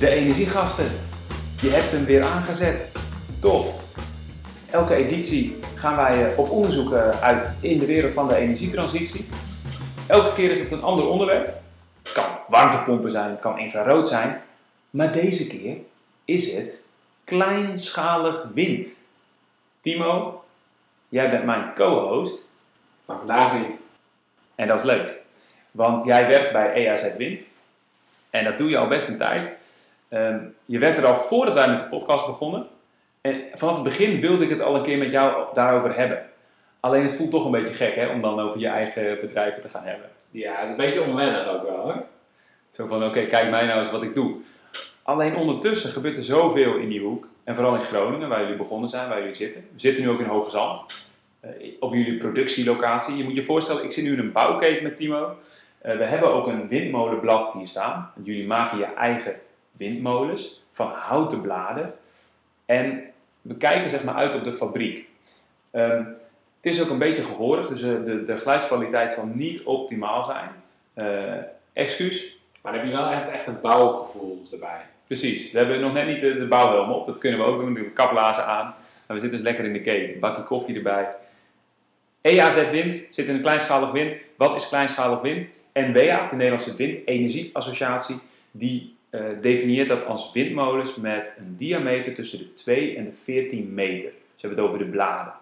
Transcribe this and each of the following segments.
De energiegasten. Je hebt hem weer aangezet. Tof. Elke editie gaan wij eh, op onderzoek eh, uit in de wereld van de energietransitie. Elke keer is het een ander onderwerp. Kan warmtepompen zijn, kan infrarood zijn. Maar deze keer is het kleinschalig wind. Timo, jij bent mijn co-host. Maar vandaag niet. En dat is leuk. Want jij werkt bij EAZ Wind. En dat doe je al best een tijd. Ehm, je werkte er al voordat wij met de podcast begonnen. En vanaf het begin wilde ik het al een keer met jou daarover hebben. Alleen het voelt toch een beetje gek hè, om dan over je eigen bedrijven te gaan hebben. Ja, het is een beetje onwennig ook wel hoor. Zo van, oké, kijk mij nou eens wat ik doe. Alleen ondertussen gebeurt er zoveel in die hoek. En vooral in Groningen, waar jullie begonnen zijn, waar jullie zitten. We zitten nu ook in Hoge Zand. eh, op jullie productielocatie. Je moet je voorstellen, ik zit nu in een bouwketen met Timo. Eh, we hebben ook een windmolenblad hier staan. Jullie maken je eigen windmolens van houten bladen. En we kijken zeg maar uit op de fabriek. Ehm, het is ook een beetje gehoorig, dus eh, de, de geluidskwaliteit zal niet optimaal zijn. Eh excuus, Maar dan heb je wel echt, echt een bouwgevoel erbij. Precies. We hebben nog net niet de, de bouwhelm op. Dat kunnen we ook doen. De kaplazen aan. Maar we zitten dus lekker in de keten. Een bakje koffie erbij. EAZ Wind zit in een kleinschalig wind. Wat is kleinschalig wind? NWA, de Nederlandse Windenergieassociatie, die eh, definieert dat als windmolens met een diameter tussen de 2 en de 14 meter. Ze hebben het over de bladen.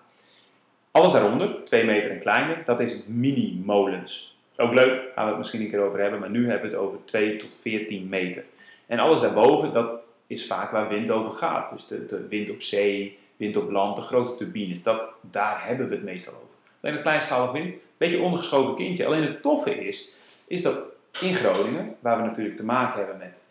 Alles daaronder, 2 meter en kleiner, dat is mini-molens. Ook leuk, gaan we het misschien een keer over hebben, maar nu hebben we het over 2 tot 14 meter. En alles daarboven, dat is vaak waar wind over gaat. Dus de, wind op zee, wind op land, de grote turbines. Dat, daar hebben we het meestal over. Alleen een kleinschalig wind, beetje ondergeschoven kindje. Alleen het toffe is, is dat in Groningen, waar we natuurlijk te maken hebben met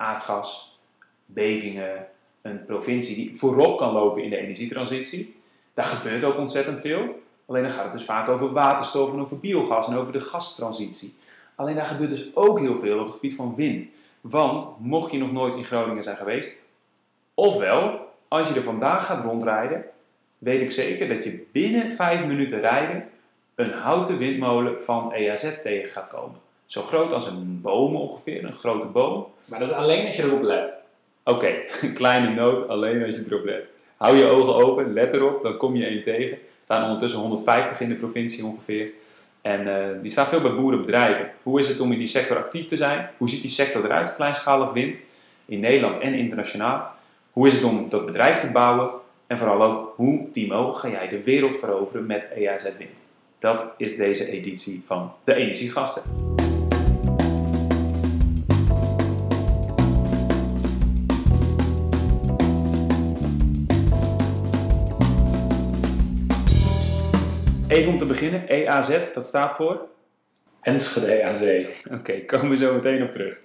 aardgas, bevingen, een provincie die voorop kan lopen in de energietransitie, daar gebeurt ook ontzettend veel. Alleen dan gaat het dus vaak over waterstof en over biogas en over de gastransitie. Alleen daar gebeurt dus ook heel veel op het gebied van wind. Want mocht je nog nooit in Groningen zijn geweest, ofwel als je er vandaag gaat rondrijden, weet ik zeker dat je binnen 5 minuten rijden een houten windmolen van EAZ tegen gaat komen. Zo groot als een boom ongeveer, een grote boom. Maar dat is alleen als je erop let. Oké, een kleine noot, alleen als je erop let. Hou je ogen open, let erop, dan kom je één tegen. Er staan ondertussen 150 in de provincie ongeveer. En eh, die staan veel bij boerenbedrijven. Hoe is het om in die sector actief te zijn? Hoe ziet die sector eruit, kleinschalig wind, in Nederland en internationaal? Hoe is het om dat bedrijf te bouwen? En vooral ook, hoe, Timo, ga jij de wereld veroveren met EAZ Wind? Dat is deze editie van de Energiegasten. Even om te beginnen, EAZ, dat staat voor? Enschede aan zee. Oké, komen we zo meteen op terug.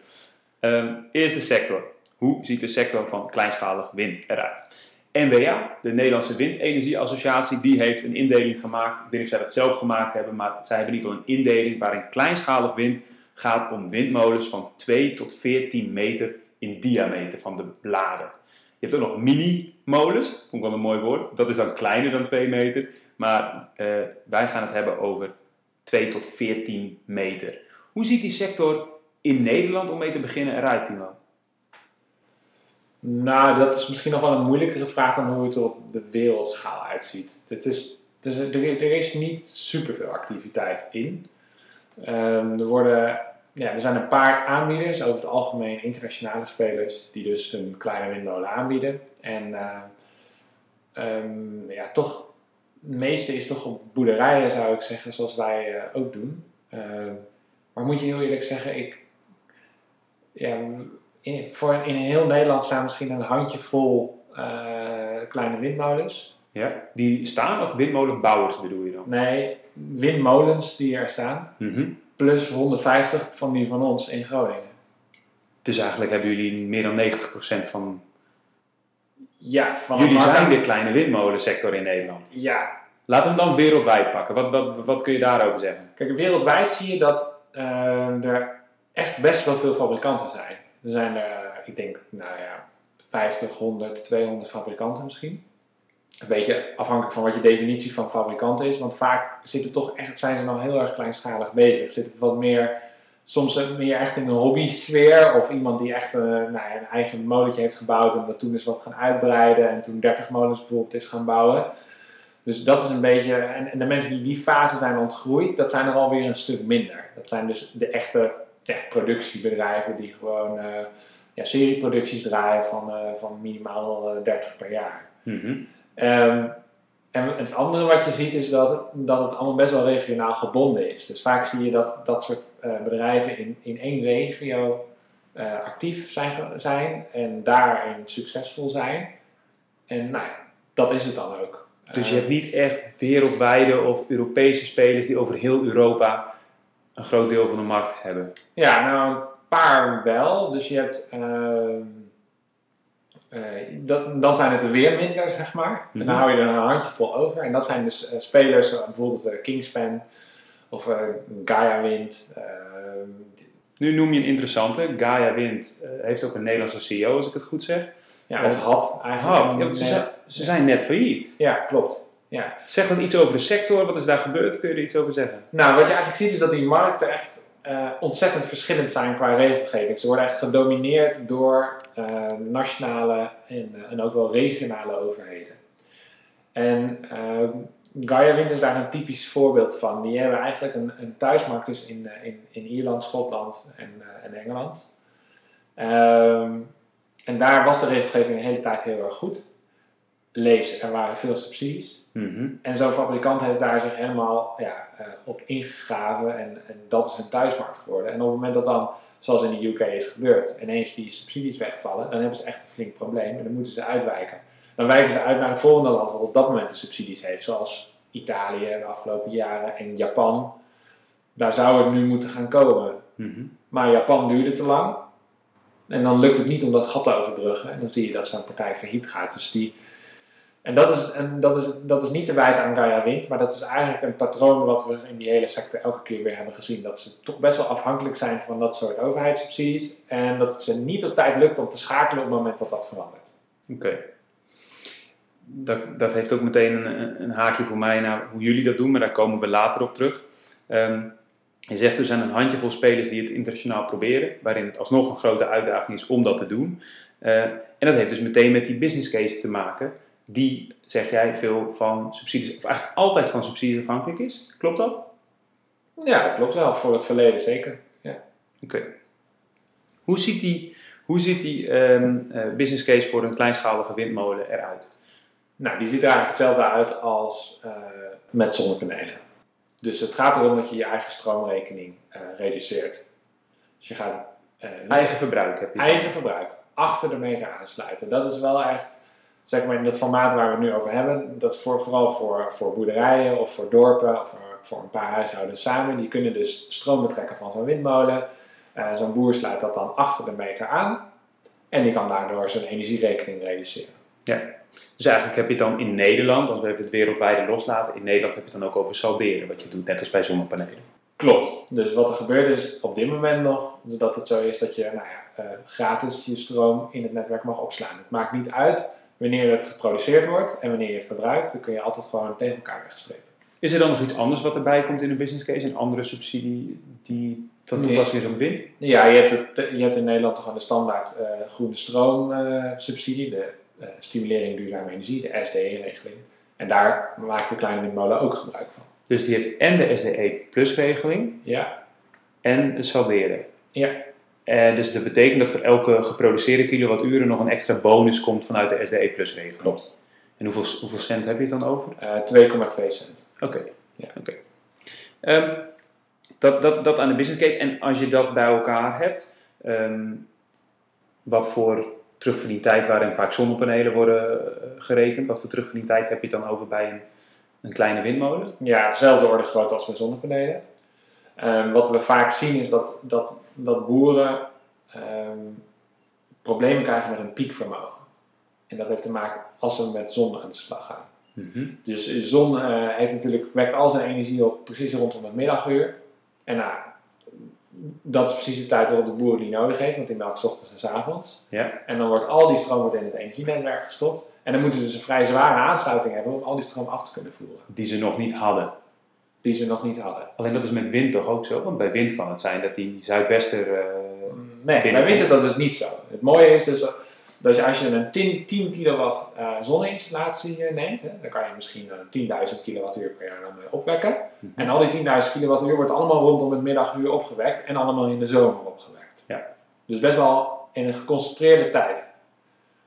Ehm, eerst de sector. Hoe ziet de sector van kleinschalig wind eruit? NWA, de Nederlandse Windenergieassociatie, die heeft een indeling gemaakt. Ik weet niet of zij dat zelf gemaakt hebben, maar zij hebben in ieder geval een indeling waarin kleinschalig wind gaat om windmolens van 2 tot 14 meter in diameter van de bladen. Je hebt ook nog mini-molens, vond ik wel een mooi woord. Dat is dan kleiner dan 2 meter, maar eh, wij gaan het hebben over 2 tot 14 meter. Hoe ziet die sector in Nederland, om mee te beginnen, eruit, Timo? Nou, dat is misschien nog wel een moeilijkere vraag dan hoe het er op de wereldschaal uitziet. Het is, er, is niet superveel activiteit in. Ehm, er, worden, ja, er zijn een paar aanbieders, over het algemeen internationale spelers, die dus een kleine windmolen aanbieden. En eh, ehm, ja, toch, meeste is toch op boerderijen, zou ik zeggen, zoals wij eh, ook doen. Ehm, maar moet je heel eerlijk zeggen, ik, ja, in, voor, in heel Nederland staan misschien een handjevol eh kleine windmolens. Ja? Die staan of windmolenbouwers bedoel je dan? Nee, windmolens die er staan. Mhm. Plus 150 van die van ons in Groningen. Dus eigenlijk hebben jullie meer dan 90% van... Ja, van jullie markt- zijn de kleine windmolensector in Nederland. Ja, Laten we hem dan wereldwijd pakken. Wat, wat, wat kun je daarover zeggen? kijk, wereldwijd zie je dat eh, er echt best wel veel fabrikanten zijn. Er zijn er, eh, ik denk, nou ja, 50, 100, 200 fabrikanten misschien. Een beetje afhankelijk van wat je definitie van fabrikant is. Want vaak zitten toch echt, zijn ze dan heel erg kleinschalig bezig. Zit het wat meer soms meer echt in een hobby-sfeer. Of iemand die echt een, nou, ja, een eigen molentje heeft gebouwd en dat toen is wat gaan uitbreiden. En toen 30 molens bijvoorbeeld is gaan bouwen. Dus dat is een beetje, en, en de mensen die die fase zijn ontgroeid, dat zijn er alweer een stuk minder. Dat zijn dus de echte ja, productiebedrijven die gewoon uh, ja, serieproducties draaien van, uh, van minimaal uh, 30 per jaar. Mhm. Um, en het andere wat je ziet is dat, het, dat het allemaal best wel regionaal gebonden is. Dus vaak zie je dat dat soort uh, bedrijven in, in één regio uh, actief zijn, zijn en daarin succesvol zijn. En nou ja, dat is het dan ook. Dus je hebt niet echt wereldwijde of Europese spelers die over heel Europa een groot deel van de markt hebben? Ja, nou een paar wel. Dus je hebt... Uh, uh, dat, dan zijn het er weer minder, zeg maar. Mm -hmm. En dan hou je er een handjevol over. En dat zijn dus uh, spelers, uh, bijvoorbeeld Kingspan of Gaia Wind. nu noem je een interessante. Gaia Wind heeft ook een Nederlandse CEO, als ik het goed zeg. Ja, of had eigenlijk. Had. Ja, ze, zijn, ze zijn net failliet. Ja, klopt. Ja. Zeg dat iets over de sector? Wat is daar gebeurd? Kun je er iets over zeggen? Nou, wat je eigenlijk ziet is dat die markten echt uh, ontzettend verschillend zijn qua regelgeving. Ze worden echt gedomineerd door uh, nationale en, uh, en, ook wel regionale overheden. En Gaia Wind is daar een typisch voorbeeld van. Die hebben eigenlijk een, een thuismarkt dus in, in, in Ierland, Schotland en, en Engeland. Um, en daar was de regelgeving de hele tijd heel erg goed. Lees, er waren veel subsidies. Mm -hmm. En zo'n fabrikant heeft daar zich helemaal ja, uh, op ingegraven en, en, dat is hun thuismarkt geworden. En op het moment dat dan, zoals in de UK is gebeurd, ineens die subsidies wegvallen, dan hebben ze echt een flink probleem en dan moeten ze uitwijken. Dan wijken ze uit naar het volgende land wat op dat moment de subsidies heeft, zoals Italië de afgelopen jaren en Japan. Daar zou het nu moeten gaan komen. Mm -hmm. Maar Japan duurde te lang. En dan lukt het niet om dat gat te overbruggen. En dan zie je dat zo'n partij failliet gaat. Dus die, en dat is, en dat, is, dat is niet te wijten aan Gaia Wind, maar dat is eigenlijk een patroon wat we in die hele sector elke keer weer hebben gezien. Dat ze toch best wel afhankelijk zijn van dat soort overheidssubsidies. En dat het ze niet op tijd lukt om te schakelen op het moment dat dat verandert. Oké. Dat, dat heeft ook meteen een, een, haakje voor mij naar hoe jullie dat doen, maar daar komen we later op terug. Um, je zegt er zijn een handjevol spelers die het internationaal proberen, waarin het alsnog een grote uitdaging is om dat te doen. Uh, en dat heeft dus meteen met die business case te maken, die, zeg jij, veel van subsidies, of eigenlijk altijd van subsidies afhankelijk is. Klopt dat? Ja, dat klopt wel. Voor het verleden zeker. Ja. Oké. Okay. Hoe ziet die, hoe ziet die um, uh, business case voor een kleinschalige windmolen eruit? Nou, die ziet er eigenlijk hetzelfde uit als uh, met zonnepanelen. Dus het gaat erom dat je je eigen stroomrekening uh, reduceert. Dus je gaat... Eigen verbruik heb je. Eigen verbruik. Achter de meter aansluiten. Dat is wel echt, zeg maar in het formaat waar we het nu over hebben, dat is voor, vooral voor, voor boerderijen of voor dorpen of voor, voor een paar huishoudens samen. Die kunnen dus stroom betrekken van zo'n windmolen. Uh, zo'n boer sluit dat dan achter de meter aan. En die kan daardoor zijn energierekening reduceren. Ja. Dus eigenlijk heb je het dan in Nederland, als we even het wereldwijde loslaten, in Nederland heb je het dan ook over salderen, wat je doet, net als bij zonnepanelen. Klopt. Dus wat er gebeurt is op dit moment nog dat het zo is dat je nou ja, uh, gratis je stroom in het netwerk mag opslaan. Het maakt niet uit wanneer het geproduceerd wordt en wanneer je het verbruikt, dan kun je altijd gewoon tegen elkaar wegstrepen. Is er dan nog iets anders wat erbij komt in een business case, een andere subsidie die van toepassing is op wind? Ja, je hebt, het, je hebt in Nederland toch aan de standaard uh, groene stroom uh, subsidie, de uh, stimulering duurzame energie, de SDE-regeling. En daar maakt de kleine windmolen ook gebruik van. Dus die heeft en de SDE plus regeling ja. en het salderen. Ja. Uh, dus dat betekent dat voor elke geproduceerde kilowattuur nog een extra bonus komt vanuit de SDE plus regeling. Klopt. En hoeveel, hoeveel cent heb je het dan over? Uh, 2,2 cent. Oké. Okay. Ja. Okay. Um, dat, dat, dat aan de business case. En als je dat bij elkaar hebt, um, wat voor terugverdientijd waarin vaak zonnepanelen worden gerekend. Wat voor terugverdientijd heb je dan over bij een, een kleine windmolen? Ja, dezelfde orde grootte als bij zonnepanelen. Um, wat we vaak zien is dat, dat, dat boeren um, problemen krijgen met hun piekvermogen. En dat heeft te maken als ze met zon aan de slag gaan. Mm -hmm. Dus de zon uh, heeft natuurlijk, wekt al zijn energie op precies rondom het middaguur. En nou, dat is precies de tijd waarop de boer die nodig heeft, want die melkt ochtends en 's avonds. Ja. En dan wordt al die stroom wordt in het energienetwerk gestopt. En dan moeten ze dus een vrij zware aansluiting hebben om al die stroom af te kunnen voeren. Die ze nog niet hadden. Die ze nog niet hadden. Alleen dat is met wind toch ook zo? Want bij wind kan het zijn dat die zuidwester... eh, Nee, bij wind is dat dus niet zo. Het mooie is dus dat je als je een 10, 10 kilowatt zonneinstallatie eh, neemt, hè, dan kan je misschien eh, 10.000 kilowattuur per jaar dan mee opwekken. Mhm. En al die 10.000 kilowattuur wordt allemaal rondom het middaguur opgewekt en allemaal in de zomer opgewekt. Ja. Dus best wel in een geconcentreerde tijd.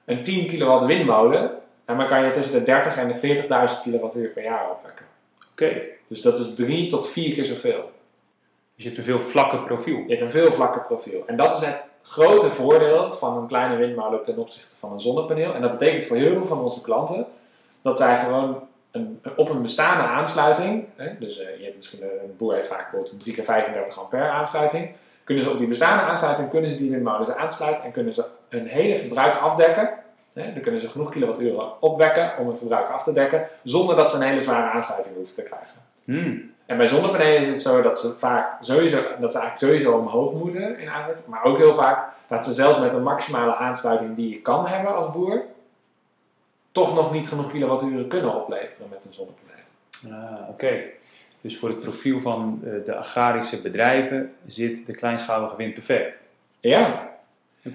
Een 10 kilowatt windmolen, en dan kan je tussen de 30 en de 40.000 kilowattuur per jaar opwekken. Dus dat is drie tot vier keer zoveel. dus je hebt een veel vlakker profiel. Je hebt een veel vlakker profiel. En dat is het grote voordeel van een kleine windmolen ten opzichte van een zonnepaneel. En dat betekent voor heel veel van onze klanten dat zij gewoon een, op een bestaande aansluiting, hè, dus eh, je hebt misschien een, een boer heeft vaak bijvoorbeeld een 3 keer 35 ampère aansluiting, kunnen ze op die bestaande aansluiting kunnen ze die windmolens aansluiten en kunnen ze hun hele verbruik afdekken. Dan kunnen ze genoeg kilowatturen opwekken om hun verbruik af te dekken, zonder dat ze een hele zware aansluiting hoeven te krijgen. Hmm. En bij zonnepanelen is het zo dat ze vaak sowieso, dat ze eigenlijk sowieso omhoog moeten in aansluiting. Maar ook heel vaak dat ze zelfs met een maximale aansluiting die je kan hebben als boer, toch nog niet genoeg kilowatturen kunnen opleveren met een zonnepaneel. Ah, oké. Dus voor het profiel van eh, de agrarische bedrijven zit de kleinschalige wind perfect. Ja.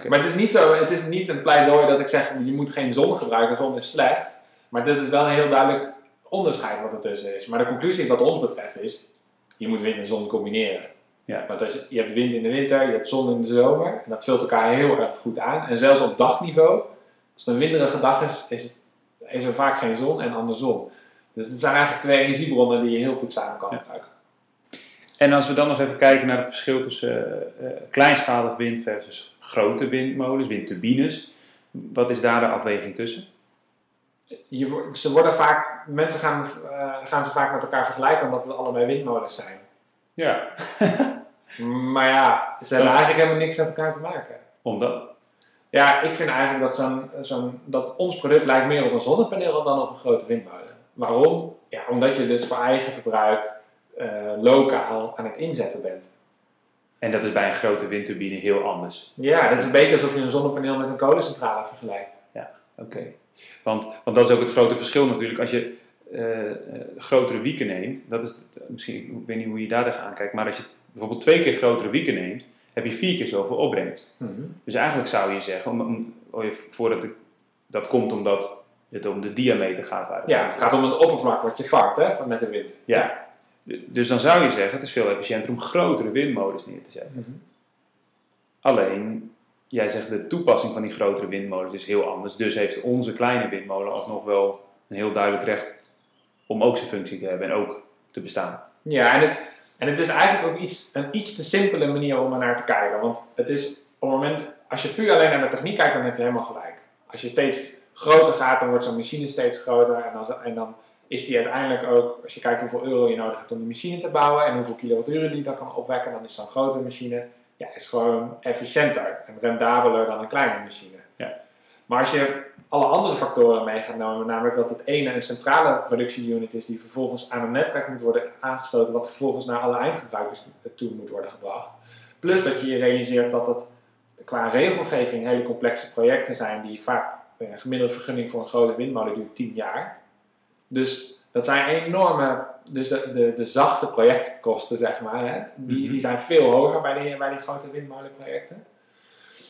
Maar het is niet zo, het is niet een pleidooi dat ik zeg je moet geen zon gebruiken, zon is slecht. Maar dit is wel een heel duidelijk onderscheid wat er tussen is. Maar de conclusie wat ons betreft is, je moet wind en zon combineren. Ja. Want als je, je hebt wind in de winter, je hebt zon in de zomer. En dat vult elkaar heel erg goed aan. En zelfs op dagniveau, als het een winderige dag is, is, is er vaak geen zon en andersom. Dus het zijn eigenlijk twee energiebronnen die je heel goed samen kan Ja. En als we dan nog even kijken naar het verschil tussen eh, eh, kleinschalig wind versus grote windmolens, windturbines. Wat is daar de afweging tussen? Je, ze worden vaak, mensen gaan, eh, gaan ze vaak met elkaar vergelijken omdat het allebei windmolens zijn. Ja. Maar ja, ze hebben eigenlijk helemaal niks met elkaar te maken. Omdat? Ja, ik vind eigenlijk dat, zo'n, zo'n, dat ons product lijkt meer op een zonnepaneel dan op een grote windmolen. Waarom? Ja, omdat je dus voor eigen verbruik eh, lokaal aan het inzetten bent. En dat is bij een grote windturbine heel anders. Ja, dat is een beetje alsof je een zonnepaneel met een kolencentrale vergelijkt. Oké. Want, want dat is ook het grote verschil natuurlijk. Als je eh, eh, grotere wieken neemt, dat is misschien, ik weet niet hoe je daar tegenaan kijkt, maar als je bijvoorbeeld twee keer grotere wieken neemt, heb je vier keer zoveel opbrengst. Dus eigenlijk zou je zeggen, om, om, oh, voordat het, dat komt omdat het om de diameter gaat. Ja, het gaat om het oppervlak wat je vangt hè, met de wind. Ja. Dus dan zou je zeggen, het is veel efficiënter om grotere windmolens neer te zetten. Alleen, jij zegt de toepassing van die grotere windmolens is heel anders. Dus heeft onze kleine windmolen alsnog wel een heel duidelijk recht om ook zijn functie te hebben en ook te bestaan. Ja, en het, en het is eigenlijk ook iets, een iets te simpele manier om er naar te kijken. Want het is op het moment, als je puur alleen naar de techniek kijkt, dan heb je helemaal gelijk. Als je steeds groter gaat, dan wordt zo'n machine steeds groter. En dan, en dan is die uiteindelijk ook, als je kijkt hoeveel euro je nodig hebt om die machine te bouwen en hoeveel kilowatturen die dan kan opwekken, dan is zo'n grote machine ja, is gewoon efficiënter en rendabeler dan een kleine machine. Ja. Maar als je alle andere factoren mee gaat nemen, namelijk dat het ene een centrale productieunit is die vervolgens aan een netwerk moet worden aangesloten, wat vervolgens naar alle eindgebruikers toe moet worden gebracht. Plus dat je je realiseert dat het qua regelgeving hele complexe projecten zijn die vaak eh, een gemiddelde vergunning voor een grote windmolen duurt 10 jaar. Dus dat zijn enorme, dus de, de, de zachte projectkosten, zeg maar, hè, die, Mhm. die zijn veel hoger bij die, bij die grote windmolenprojecten.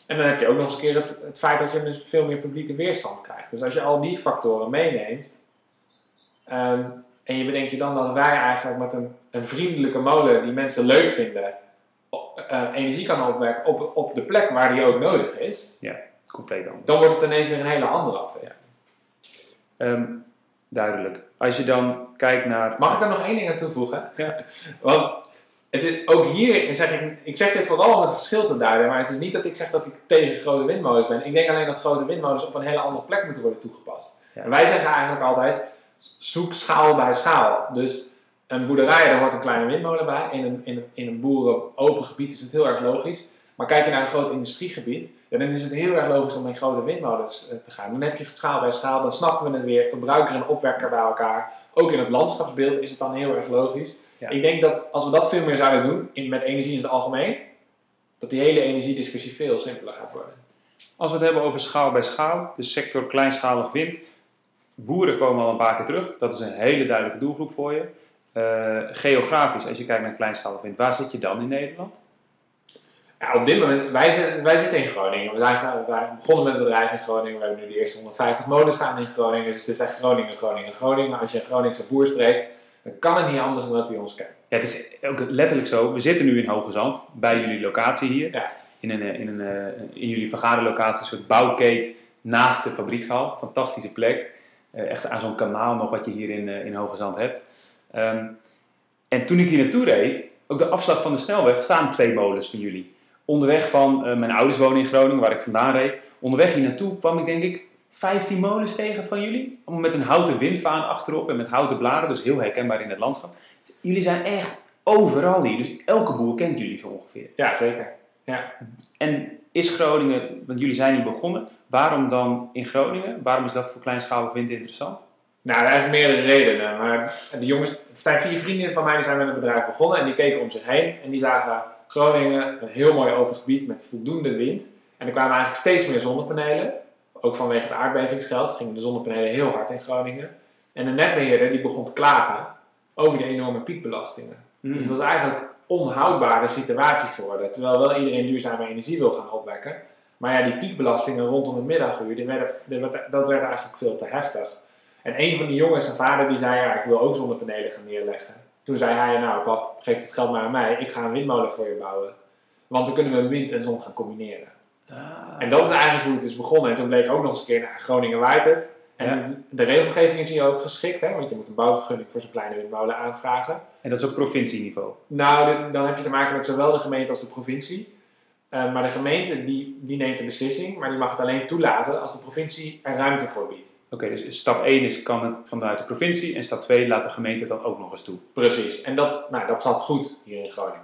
En dan heb je ook nog eens een keer het, het feit dat je dus veel meer publieke weerstand krijgt. Dus als je al die factoren meeneemt, ehm, en je bedenkt je dan dat wij eigenlijk met een, een vriendelijke molen die mensen leuk vinden, eh, energie kan opwekken op, op de plek waar die ook nodig is, Compleet anders. dan wordt het ineens weer een hele andere afweging. Ehm, duidelijk. Als je dan kijkt naar... Mag ik daar nog één ding aan toevoegen? Ja. Want het is, ook hier zeg ik, ik zeg dit vooral om het verschil te duiden, maar het is niet dat ik zeg dat ik tegen grote windmolens ben. Ik denk alleen dat grote windmolens op een hele andere plek moeten worden toegepast. Ja. En wij zeggen eigenlijk altijd, zoek schaal bij schaal. Dus een boerderij, daar hoort een kleine windmolen bij. In een, in een, in een boeren open gebied is het heel erg logisch. Maar kijk je naar een groot industriegebied, ja, dan is het heel erg logisch om in grote windmolens eh, te gaan. Dan heb je schaal bij schaal, dan snappen we het weer, verbruiker en opwekker bij elkaar. Ook in het landschapsbeeld is het dan heel erg logisch. Ja. Ik denk dat als we dat veel meer zouden doen, in, met energie in het algemeen, dat die hele energiediscussie veel simpeler gaat worden. Als we het hebben over schaal bij schaal, de sector kleinschalig wind. Boeren komen al een paar keer terug. Dat is een hele duidelijke doelgroep voor je. eh, geografisch, als je kijkt naar kleinschalig wind, waar zit je dan in Nederland? Ja, op dit moment, wij, zitten- wij zitten in Groningen. We zijn, ge- wij begonnen met een bedrijf in Groningen. We hebben nu de eerste 150 molens staan in Groningen. Dus het is echt Groningen, Groningen, Groningen. Als je een Groningse boer spreekt, dan kan het niet anders dan dat hij ons kent. Ja, het is ook letterlijk zo. We zitten nu in Hoge Zand, bij jullie locatie hier. Ja. In, een, eh, in, een, eh, in jullie vergaderlocatie, een soort bouwkeet naast de fabriekshal. Fantastische plek. Eh, echt aan zo'n kanaal nog wat je hier in, eh, in Hoge Zand hebt. Ehm, en toen ik hier naartoe reed, ook de afslag van de snelweg, staan twee molens van jullie. Onderweg van, eh, mijn ouders wonen in Groningen, waar ik vandaan reed. Onderweg hier naartoe kwam ik denk ik 15 molens tegen van jullie. Allemaal met een houten windvaan achterop en met houten bladeren, dus heel herkenbaar in het landschap. Jullie zijn echt overal hier, dus elke boer kent jullie zo ongeveer. Ja, zeker. En is Groningen, want jullie zijn hier begonnen, waarom dan in Groningen? Waarom is dat voor kleinschalig wind interessant? Nou, er zijn meerdere redenen. Maar de jongens, het zijn vier vrienden van mij die zijn met het bedrijf begonnen. En die keken om zich heen. En die zagen Groningen, een heel mooi open gebied met voldoende wind. En er kwamen eigenlijk steeds meer zonnepanelen. Ook vanwege het aardbevingsgeld gingen de zonnepanelen heel hard in Groningen. En de netbeheerder die begon te klagen over die enorme piekbelastingen. Dus het was eigenlijk een onhoudbare situatie geworden. Terwijl wel iedereen duurzame energie wil gaan opwekken. Maar ja, die piekbelastingen rondom het middaguur, die werden, die werd- dat werd eigenlijk veel te heftig. En een van die jongens, zijn vader, die zei, ja, ik wil ook zonnepanelen gaan neerleggen. Toen zei hij, nou pap, geef het geld maar aan mij. Ik ga een windmolen voor je bouwen. Want dan kunnen we wind en zon gaan combineren. Ah. En dat is eigenlijk hoe het is begonnen. En toen bleek ook nog eens een keer, nou, Groningen waait het. En de regelgeving is hier ook geschikt, hè? want je moet een bouwvergunning voor zo'n kleine windmolen aanvragen. En dat is op provincieniveau. Nou, dan heb je te maken met zowel de gemeente als de provincie. Eh, maar de gemeente die, die neemt de beslissing, maar die mag het alleen toelaten als de provincie er ruimte voor biedt. Oké, dus stap 1 is kan het vanuit de provincie en stap 2 laat de gemeente dan ook nog eens toe. Precies. En dat, nou, dat zat goed hier in Groningen.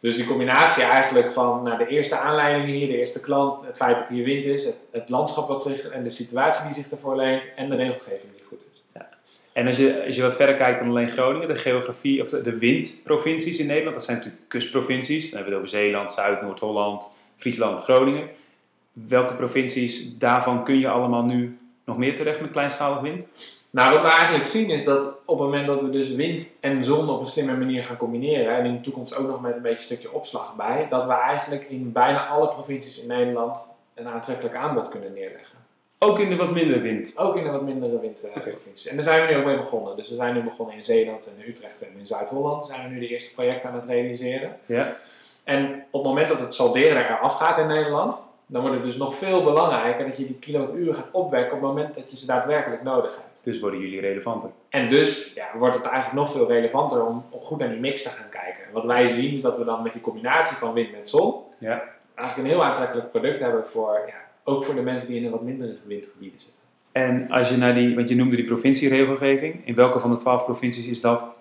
Dus die combinatie eigenlijk van nou, de eerste aanleiding hier, de eerste klant, het feit dat hier wind is, het, het landschap wat zich en de situatie die zich ervoor leent en de regelgeving die goed is. En als je, als je wat verder kijkt dan alleen Groningen, de geografie of de, de windprovincies in Nederland, dat zijn natuurlijk kustprovincies. Dan hebben we het over Zeeland, Zuid, Noord-Holland, Friesland, Groningen. Welke provincies daarvan kun je allemaal nu nog meer terecht met kleinschalig wind? Nou, wat we eigenlijk zien is dat op het moment dat we dus wind en zon op een slimme manier gaan combineren, en in de toekomst ook nog met een beetje een stukje opslag bij, dat we eigenlijk in bijna alle provincies in Nederland een aantrekkelijk aanbod kunnen neerleggen. Ook in de wat minder wind. Ook in de wat mindere windprovincies. En daar zijn we nu ook mee begonnen. Dus we zijn nu begonnen in Zeeland en Utrecht en in Zuid-Holland. Zijn we nu de eerste projecten aan het realiseren. Ja. En op het moment dat het salderen eraf gaat in Nederland, dan wordt het dus nog veel belangrijker dat je die kilowatturen gaat opwekken op het moment dat je ze daadwerkelijk nodig hebt. Dus worden jullie relevanter. En dus ja, wordt het eigenlijk nog veel relevanter om, om goed naar die mix te gaan kijken. En wat wij zien is dat we dan met die combinatie van wind met zon Ja. eigenlijk een heel aantrekkelijk product hebben voor, ja, ook voor de mensen die in de wat mindere windgebieden zitten. En als je naar die, want je noemde die provincieregelgeving, in welke van de twaalf provincies is dat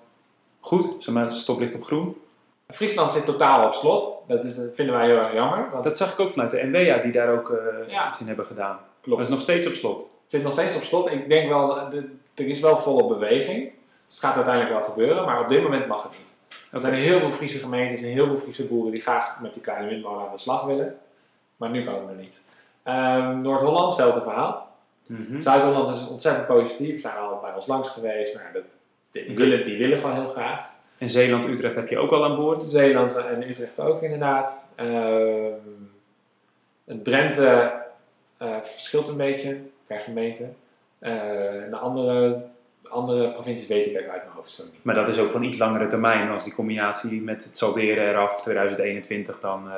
goed? Zeg maar, stoplicht op groen. Friesland zit totaal op slot. Dat is, dat vinden wij heel erg jammer. Want Dat zag ik ook vanuit de NWA, die daar ook eh, Ja. iets in hebben gedaan. klopt. Dat is nog steeds op slot. Het zit nog steeds op slot. Ik denk wel, de- er is wel volop beweging. Dus het gaat uiteindelijk wel gebeuren, maar op dit moment mag het niet. Er zijn heel veel Friese gemeentes en heel veel Friese boeren die graag met die kleine windmolen aan de slag willen. Maar nu kan het nog niet. Ehm, Noord-Holland, hetzelfde verhaal. Mhm. Zuid-Holland is ontzettend positief. Zijn al bij ons langs geweest. Die, die willen, die willen gewoon heel graag. En Zeeland, Utrecht heb je ook al aan boord. Zeeland en Utrecht ook inderdaad. Ehm, Drenthe eh, verschilt een beetje per gemeente. Eh, de andere, de andere provincies weet ik even uit mijn hoofd zo niet. Maar dat is ook van iets langere termijn. Als die combinatie met het salderen eraf 2021 dan... eh,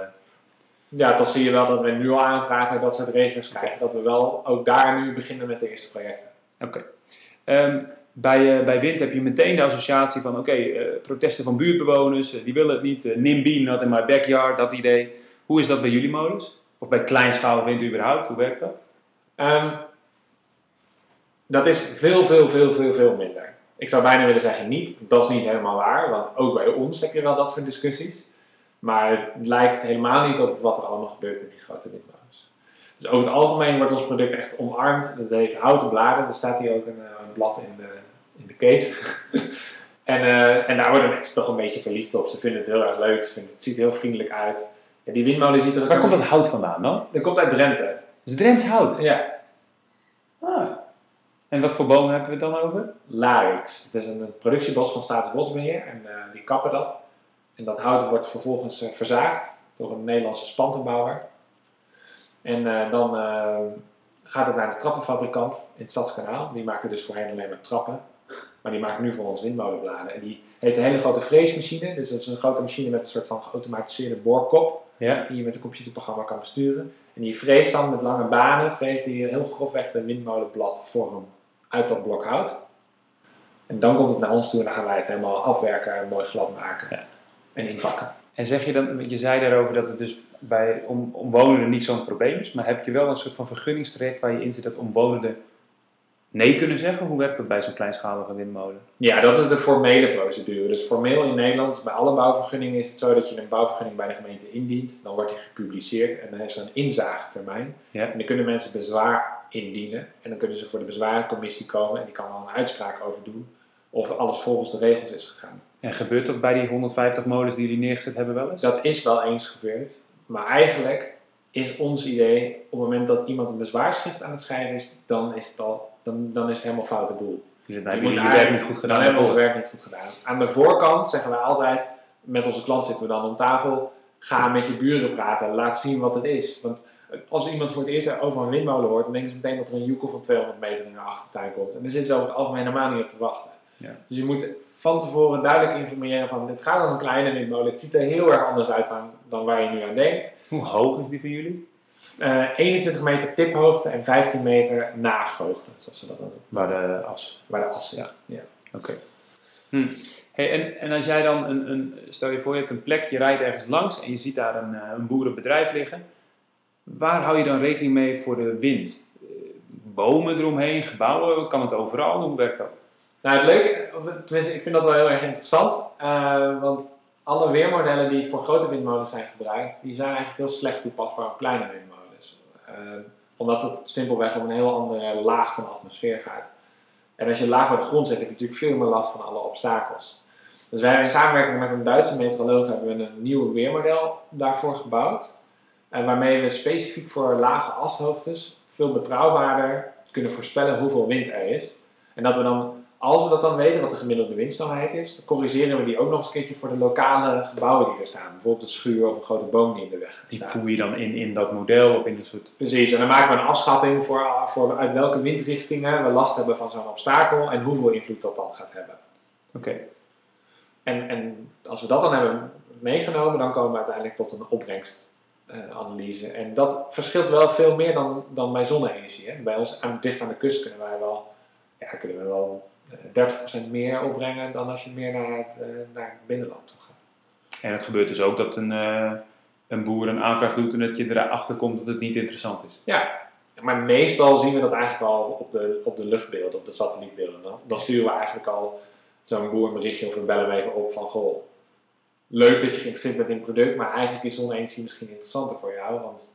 Ja, toch zie je wel dat we nu al aanvragen dat soort regels krijgen. Dat we wel ook daar nu beginnen met de eerste projecten. Oké. Ehm, bij, eh, bij wind heb je meteen de associatie van, oké, eh, protesten van buurtbewoners, eh, die willen het niet. NIMBY, not in my backyard, dat idee. Hoe is dat bij jullie molens? Of bij kleinschalige wind überhaupt, hoe werkt dat? Ehm, dat is veel, veel, veel, veel, veel minder. Ik zou bijna willen zeggen niet. Dat is niet helemaal waar, want ook bij ons heb je wel dat soort discussies. Maar het lijkt helemaal niet op wat er allemaal gebeurt met die grote windmolens. Dus over het algemeen wordt ons product echt omarmd. Dat heeft houten bladen. Er staat hier ook een, een blad in de, in de keet. en, eh, en daar worden mensen toch een beetje verliefd op. Ze vinden het heel erg leuk. Ze vinden, het ziet er heel vriendelijk uit. Ja, die windmolen ziet er ook Waar komt dat hout vandaan dan? Dat komt uit Drenthe. Is Drents hout. Ja, Ah. En wat voor bomen hebben we het dan over? Larix. Het is een productiebos van Staatsbosbeheer en eh, die kappen dat. En dat hout wordt vervolgens eh, verzaagd door een Nederlandse spantenbouwer. En dan gaat het naar de trappenfabrikant in het Stadskanaal. Die maakte dus voorheen alleen maar trappen. Maar die maakt nu voor ons windmolenbladen. En die heeft een hele grote freesmachine. Dus dat is een grote machine met een soort van geautomatiseerde boorkop. Ja. Die je met een computerprogramma kan besturen. En die freest dan met lange banen, freest die heel grofweg de windmolenbladvorm uit dat blok hout. En dan komt het naar ons toe en dan gaan wij het helemaal afwerken en mooi glad maken. Ja. En inpakken. En zeg je dan, je zei daarover dat het dus bij om, omwonenden niet zo'n probleem is, maar heb je wel een soort van vergunningstraject waar je in zit dat omwonenden nee kunnen zeggen? Hoe werkt dat bij zo'n kleinschalige windmolen? Ja, dat is de formele procedure. Dus formeel in Nederland, bij alle bouwvergunningen is het zo dat je een bouwvergunning bij de gemeente indient. Dan wordt die gepubliceerd en dan is er een inzagetermijn. Ja. En dan kunnen mensen bezwaar indienen. En dan kunnen ze voor de bezwarencommissie komen en die kan dan een uitspraak over doen of alles volgens de regels is gegaan. En gebeurt dat bij die 150 molens die jullie neergezet hebben wel eens? Dat is wel eens gebeurd. Maar eigenlijk is ons idee, op het moment dat iemand een bezwaarschrift aan het schrijven is, dan is het, al, dan, dan is het helemaal foute boel. Dus dan hebben moet jullie je werk niet goed gedaan. Dan hebben we ons werk niet goed gedaan. Aan de voorkant zeggen wij altijd, met onze klant zitten we dan om tafel, ga met je buren praten, laat zien wat het is. Want als iemand voor het eerst over een windmolen hoort, dan denken ze meteen dat er een joekel van 200 meter in de achtertuin komt. En daar zitten ze over het algemeen helemaal niet op te wachten. Ja. Dus je moet van tevoren duidelijk informeren van, dit gaat om een kleine windmolen, het ziet er heel erg anders uit dan, dan waar je nu aan denkt. Hoe hoog is die van jullie? Eh, 21 meter tiphoogte en 15 meter naafhoogte, zoals ze dat dan noemen, Waar de as. waar de as zit. Ja. Oké. Hm. Hey, en, en als jij dan een, een, stel je voor, je hebt een plek, je rijdt ergens langs en je ziet daar een, eh, een boerenbedrijf liggen. Waar hou je dan rekening mee voor de wind? Eh, Bomen eromheen, gebouwen, kan het overal? Hoe werkt dat? Nou, het leuke, tenminste, ik vind dat wel heel erg interessant. eh, want alle weermodellen die voor grote windmolens zijn gebruikt, die zijn eigenlijk heel slecht toepasbaar op kleine windmolens. Eh, omdat het simpelweg om een heel andere laag van de atmosfeer gaat. En als je laag bij de grond zit, heb je natuurlijk veel meer last van alle obstakels. Dus wij hebben in samenwerking met een Duitse meteoroloog hebben we een nieuw weermodel daarvoor gebouwd. En waarmee we specifiek voor lage ashoogtes veel betrouwbaarder kunnen voorspellen hoeveel wind er is. En dat we dan, als we dat dan weten, wat de gemiddelde windsnelheid is, dan corrigeren we die ook nog eens een keertje voor de lokale gebouwen die er staan. Bijvoorbeeld een schuur of een grote boom die in de weg Die staat. voer je dan in, in dat model of in een soort... Precies, en dan maken we een afschatting voor, voor uit welke windrichtingen we last hebben van zo'n obstakel en hoeveel invloed dat dan gaat hebben. Oké. En, en als we dat dan hebben meegenomen, dan komen we uiteindelijk tot een opbrengstanalyse. en dat verschilt wel veel meer dan, dan bij zonne-energie. Bij ons aan, dicht aan de kust kunnen wij wel, ja, kunnen we wel eh, 30% meer opbrengen dan als je meer naar het, eh, naar het binnenland toe gaat. En het gebeurt dus ook dat een, eh, een boer een aanvraag doet en dat je erachter komt dat het niet interessant is. Ja, maar meestal zien we dat eigenlijk al op de, op de luchtbeelden, op de satellietbeelden. Dan, dan sturen we eigenlijk al zo'n boer een berichtje of we bellen hem even op van goh, leuk dat je geïnteresseerd bent in het product, maar eigenlijk is zonne-energie misschien interessanter voor jou. Want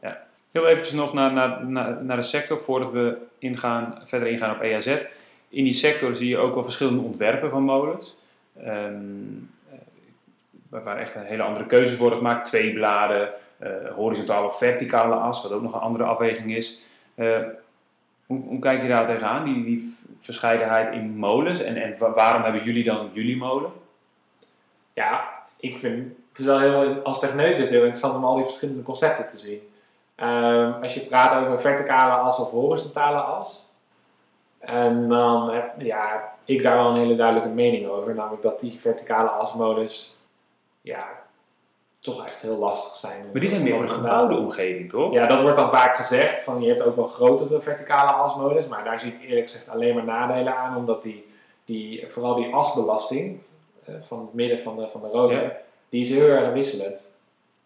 Heel eventjes nog naar, naar, naar, naar de sector voordat we ingaan, verder ingaan op EAZ. In die sector zie je ook wel verschillende ontwerpen van molens. Eh, waar- echt een hele andere keuzes worden gemaakt. Twee bladen, eh, horizontale of verticale as, wat ook nog een andere afweging is. Eh, hoe, hoe kijk je daar tegenaan, die, die verscheidenheid in molens? En, en wa- waarom hebben jullie dan jullie molen? ja, ik vind het is wel heel, als techneut het heel interessant om al die verschillende concepten te zien. Ehm, als je praat over verticale as of horizontale as, en dan heb ja, ik daar wel een hele duidelijke mening over, namelijk dat die verticale asmodus ja, toch echt heel lastig zijn. Maar die zijn meer voor de gebouwde omgeving, toch? Ja, dat wordt dan vaak gezegd, van je hebt ook wel grotere verticale asmodus, maar daar zie ik eerlijk gezegd alleen maar nadelen aan, omdat die, die vooral die asbelasting eh, van het midden van de, van de rotor, Ja. die is heel erg wisselend.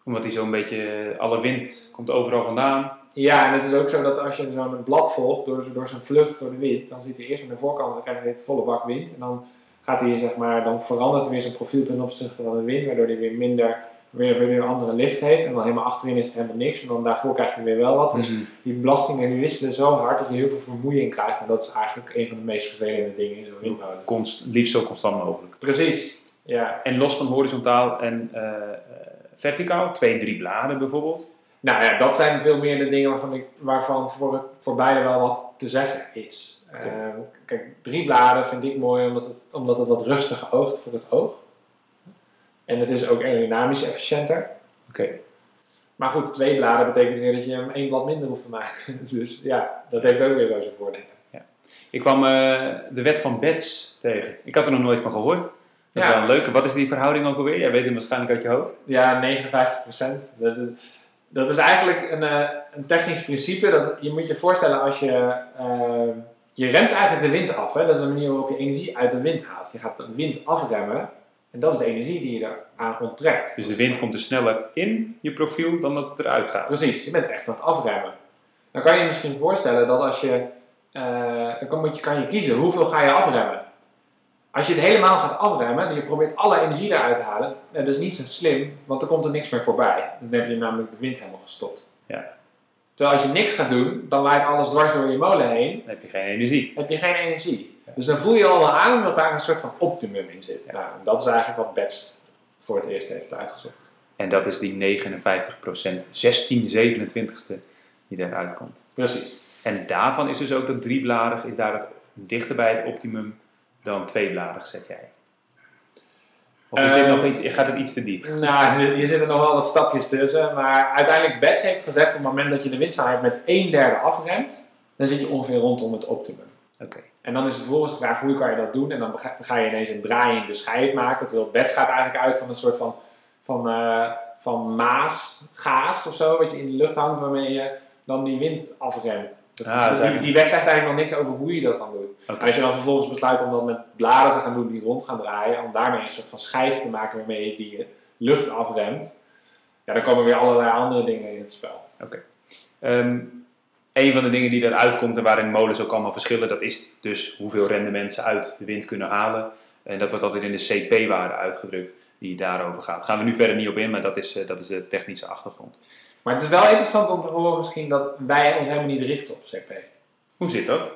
Omdat die zo'n beetje, alle wind komt overal vandaan. Ja, en het is ook zo dat als je zo'n blad volgt door, door zijn vlucht door de wind, dan ziet hij eerst aan de voorkant, dan krijg je een volle bak wind. En dan gaat hij, zeg maar, dan verandert weer zijn profiel ten opzichte van de wind, waardoor hij weer minder, weer, weer een andere lift heeft. En dan helemaal achterin is het helemaal niks. En dan daarvoor krijgt hij weer wel wat. Dus die belastingen die wisselen zo hard dat je heel veel vermoeiing krijgt. En dat is eigenlijk een van de meest vervelende dingen in zo'n windmolen. Const, liefst zo constant mogelijk. Precies. Ja. En los van horizontaal en eh, eh, verticaal, twee, drie bladen bijvoorbeeld. Nou ja, dat zijn veel meer de dingen waarvan, ik, waarvan voor, het, voor beide wel wat te zeggen is. Eh, kijk, drie bladen vind ik mooi omdat het, omdat het wat rustiger oogt voor het oog. En het is ook aerodynamisch efficiënter. Oké. Maar goed, twee bladen betekent weer dat je hem één blad minder hoeft te maken. Dus ja, dat heeft ook weer zo zijn voordelen. Ik kwam eh, de wet van Betz tegen. Ik had er nog nooit van gehoord. Dat is Ja. wel een leuke. Wat is die verhouding ook alweer? Jij weet hem waarschijnlijk uit je hoofd. Ja, 59%. Dat is, dat is eigenlijk een, eh, een technisch principe. Dat, je moet je voorstellen als je... eh, je remt eigenlijk de wind af. Hè? Dat is een manier waarop je energie uit de wind haalt. Je gaat de wind afremmen. En dat is de energie die je eraan onttrekt. Dus de wind komt er sneller in je profiel dan dat het eruit gaat. Precies, je bent echt aan het afremmen. Dan kan je je misschien voorstellen dat als je... eh, dan kan, moet je, kan je kiezen hoeveel ga je afremmen. Als je het helemaal gaat afremmen en je probeert alle energie eruit te halen, dat is niet zo slim, want dan komt er niks meer voorbij. Dan heb je namelijk de wind helemaal gestopt. Ja. Terwijl als je niks gaat doen, dan waait alles dwars door je molen heen, Dan heb je geen energie. heb je geen energie. Dus dan voel je al wel aan dat daar een soort van optimum in zit. Nou, dat is eigenlijk wat Bets voor het eerst heeft uitgezocht. En dat is die 59%, 16 27ste die eruit komt. Precies. En daarvan is dus ook dat driebladig is daar het dichter bij het optimum dan tweebladig, zet jij. Of is dit Eh, nog iets, gaat het iets te diep? Nou, je zit er nog wel wat stapjes tussen. Maar uiteindelijk, Bets heeft gezegd, op het moment dat je de windsnelheid met een derde afremt, dan zit je ongeveer rondom het optimum. Oké. En dan is vervolgens de vraag, hoe kan je dat doen? En dan ga, je ineens een draaiende schijf maken. Terwijl Bets gaat eigenlijk uit van een soort van, van, eh, van maasgaas of zo, wat je in de lucht hangt, waarmee je dan die wind afremt. Ah, Dus die, die wet zegt eigenlijk nog niks over hoe je dat dan doet. Oké. En als je dan vervolgens besluit om dat met bladen te gaan doen die rond gaan draaien, om daarmee een soort van schijf te maken waarmee je die lucht afremt, ja, dan komen weer allerlei andere dingen in het spel. Ehm, een van de dingen die eruit komt en waarin molens ook allemaal verschillen, dat is dus hoeveel rendement ze uit de wind kunnen halen. En dat wordt altijd in de CP-waarde uitgedrukt die daarover gaat. Gaan we nu verder niet op in, maar dat is, eh, dat is de technische achtergrond. Maar het is wel interessant om te horen misschien dat wij ons helemaal niet richten op CP. Hoe zit dat?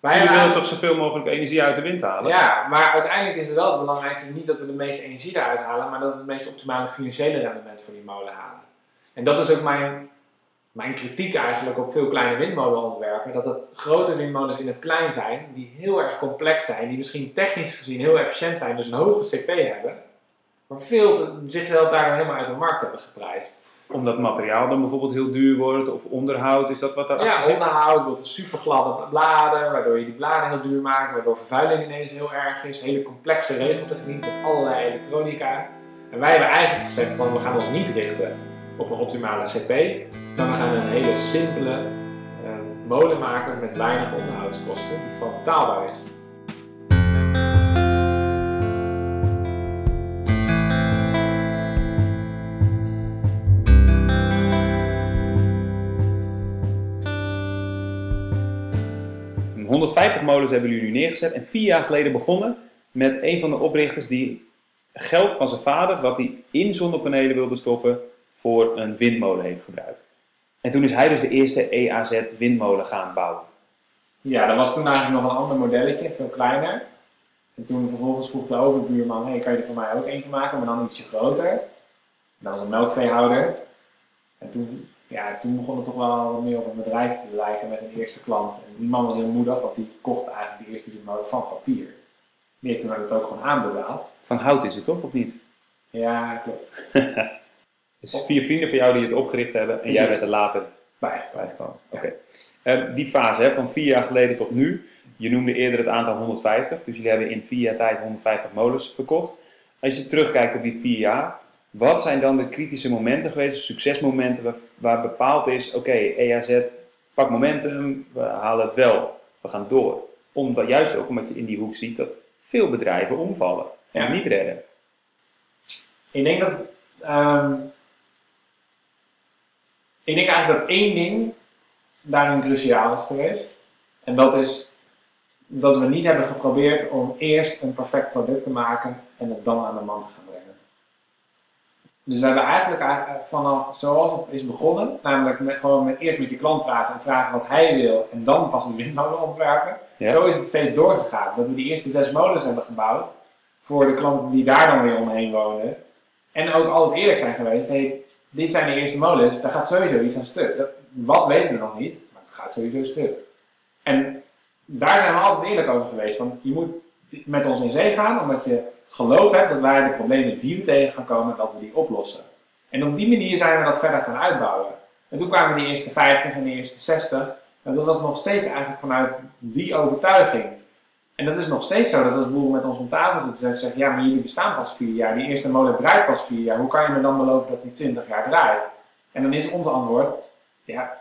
Wij willen toch zoveel mogelijk energie uit de wind halen? Ja, maar uiteindelijk is het wel het belangrijkste niet dat we de meeste energie eruit halen, maar dat we het meest optimale financiële rendement voor die molen halen. En dat is ook mijn, mijn kritiek eigenlijk op veel kleine windmolenontwerpen, dat het grote windmolens in het klein zijn, die heel erg complex zijn, die misschien technisch gezien heel efficiënt zijn, dus een hoge CP hebben, maar veel te, zichzelf daar helemaal uit de markt hebben geprijsd. Omdat materiaal dan bijvoorbeeld heel duur wordt of onderhoud, is dat wat daarachter Ja, zit? onderhoud, wilt super gladde bladen, waardoor je die bladen heel duur maakt, waardoor vervuiling ineens heel erg is. Hele complexe regeltechniek met allerlei elektronica. En wij hebben eigenlijk gezegd van we gaan ons niet richten op een optimale CP, maar we gaan een hele simpele eh, molen maken met weinig onderhoudskosten, die gewoon betaalbaar is. 150 molens hebben jullie nu neergezet en vier jaar geleden begonnen met een van de oprichters die geld van zijn vader, wat hij in zonnepanelen wilde stoppen, voor een windmolen heeft gebruikt. En toen is hij dus de eerste EAZ windmolen gaan bouwen. Ja, dat was toen eigenlijk nog een ander modelletje, veel kleiner. En toen vervolgens vroeg de overbuurman, hey, kan je er voor mij ook eentje maken, maar dan ietsje groter. Dat was een melkveehouder. En toen, ja, toen begon het toch wel wat meer op een bedrijf te lijken met een eerste klant. En die man was heel moedig, want die kocht eigenlijk die eerste windmolen van papier. Die heeft toen het ook gewoon aanbetaald. Van hout is het toch, of niet? Ja, klopt. Het is vier vrienden van jou die het opgericht hebben en Precies. jij bent er later Bijgekomen. bijgekomen. Oké. Eh, die fase hè, van vier jaar geleden tot nu, je noemde eerder het aantal 150, dus jullie hebben in vier jaar tijd 150 molens verkocht. Als je terugkijkt op die vier jaar, wat zijn dan de kritische momenten geweest, succesmomenten waar, waar bepaald is, oké, EAZ, pak momentum, we halen het wel, we gaan door. Omdat, juist ook omdat je in die hoek ziet dat veel bedrijven omvallen en Ja. niet redden. Ik denk dat. ehm, ik denk eigenlijk dat één ding daarin cruciaal is geweest. En dat is dat we niet hebben geprobeerd om eerst een perfect product te maken en het dan aan de man te gaan. Dus we hebben eigenlijk eigenlijk vanaf zoals het is begonnen, namelijk met, gewoon met, eerst met je klant praten en vragen wat hij wil en dan pas de windmolen ontwerpen. Ja. Zo is het steeds doorgegaan. Dat we die eerste zes molens hebben gebouwd voor de klanten die daar dan weer omheen wonen. En ook altijd eerlijk zijn geweest, hey, dit zijn de eerste molens, daar gaat sowieso iets aan stuk. Dat, wat weten we nog niet, maar het gaat sowieso stuk. En daar zijn we altijd eerlijk over geweest. Want je moet met ons in zee gaan, omdat je het geloof hebt dat wij de problemen die we tegen gaan komen, dat we die oplossen. En op die manier zijn we dat verder gaan uitbouwen. En toen kwamen die eerste 50 en de eerste 60. En dat was nog steeds eigenlijk vanuit die overtuiging. En dat is nog steeds zo, dat als boeren met ons om tafel zitten en zeggen, ja, maar jullie bestaan pas vier jaar, die eerste molen draait pas vier jaar, hoe kan je me dan beloven dat die 20 jaar draait? En dan is ons antwoord, ja,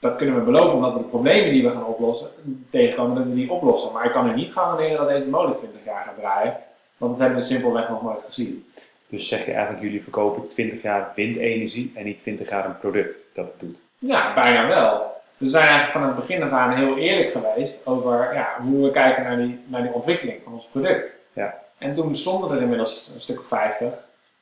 dat kunnen we beloven omdat we de problemen die we gaan oplossen, tegenkomen, dat we die oplossen. Maar ik kan u niet garanderen dat deze molen 20 jaar gaat draaien, want dat hebben we simpelweg nog nooit gezien. Dus zeg je eigenlijk, jullie verkopen 20 jaar windenergie en niet 20 jaar een product dat het doet? Ja, bijna wel. We zijn eigenlijk van het begin af aan heel eerlijk geweest over ja, hoe we kijken naar die, naar die ontwikkeling van ons product. Ja. En toen stonden er inmiddels een stuk of 50.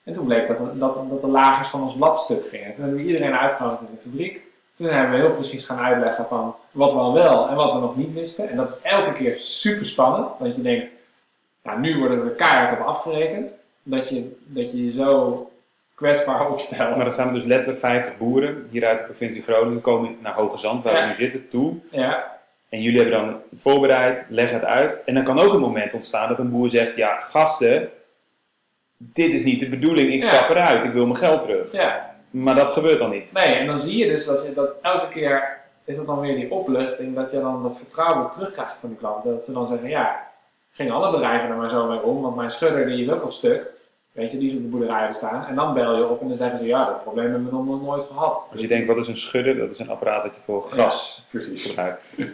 En toen bleek dat, dat, dat de lagers van ons blad stuk gingen. Toen hebben we iedereen uitgenodigd in de fabriek. Toen hebben we heel precies gaan uitleggen van wat we al wel en wat we nog niet wisten. En dat is elke keer super spannend. Want je denkt, nou, nu worden we keihard op afgerekend. Dat je dat je, je zo kwetsbaar opstelt. Maar er staan dus letterlijk 50 boeren hier uit de provincie Groningen komen naar Hoge Zand, waar Ja. we nu zitten, toe. Ja, En jullie hebben dan het voorbereid, leg het uit. En dan kan ook een moment ontstaan dat een boer zegt, ja gasten, dit is niet de bedoeling, ik Ja. stap eruit, ik wil mijn geld terug. ja. Maar dat gebeurt dan niet. Nee, en dan zie je dus dat, je, dat elke keer is dat dan weer die opluchting, dat je dan dat vertrouwen terugkrijgt van die klanten. Dat ze dan zeggen, ja, gingen alle bedrijven er maar zo mee om, want mijn schudder die is ook al stuk. Weet je, die is op de boerderij hebben staan. En dan bel je op en dan zeggen ze, ja, dat probleem hebben we nog nooit gehad. Als je denkt, wat is een schudder? Dat is een apparaat dat je voor gras Ja, precies. gebruikt. Je.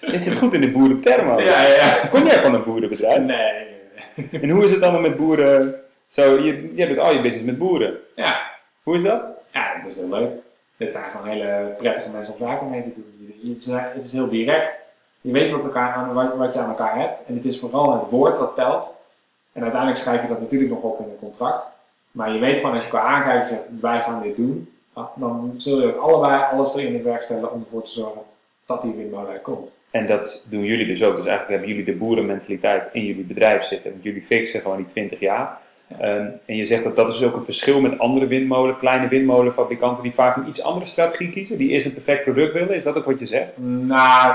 Je zit goed in de boerenterm ook. Ja, ja, ja. Kom jij van een boerenbedrijf? Nee, nee, nee. En hoe is het dan met boeren? Zo, je, jij doet al je business met boeren. Ja, Hoe is dat? ja, het is heel leuk. Dit zijn gewoon hele prettige mensen om zaken mee te doen. Het is, het is heel direct. Je weet wat, elkaar aan, wat, wat je aan elkaar hebt. En het is vooral het woord wat telt. En uiteindelijk schrijf je dat natuurlijk nog op in een contract. Maar je weet gewoon als je elkaar aankijkt en zegt wij gaan dit doen. Dan zul je ook allebei alles erin in het werk stellen om ervoor te zorgen dat die windmolen komt. En dat doen jullie dus ook. Dus eigenlijk hebben jullie de boerenmentaliteit in jullie bedrijf zitten. Want jullie fixen gewoon die 20 jaar. Ehm, en je zegt dat dat is ook een verschil met andere windmolen, kleine windmolenfabrikanten die vaak een iets andere strategie kiezen. Die eerst een perfect product willen. Is dat ook wat je zegt? Nou,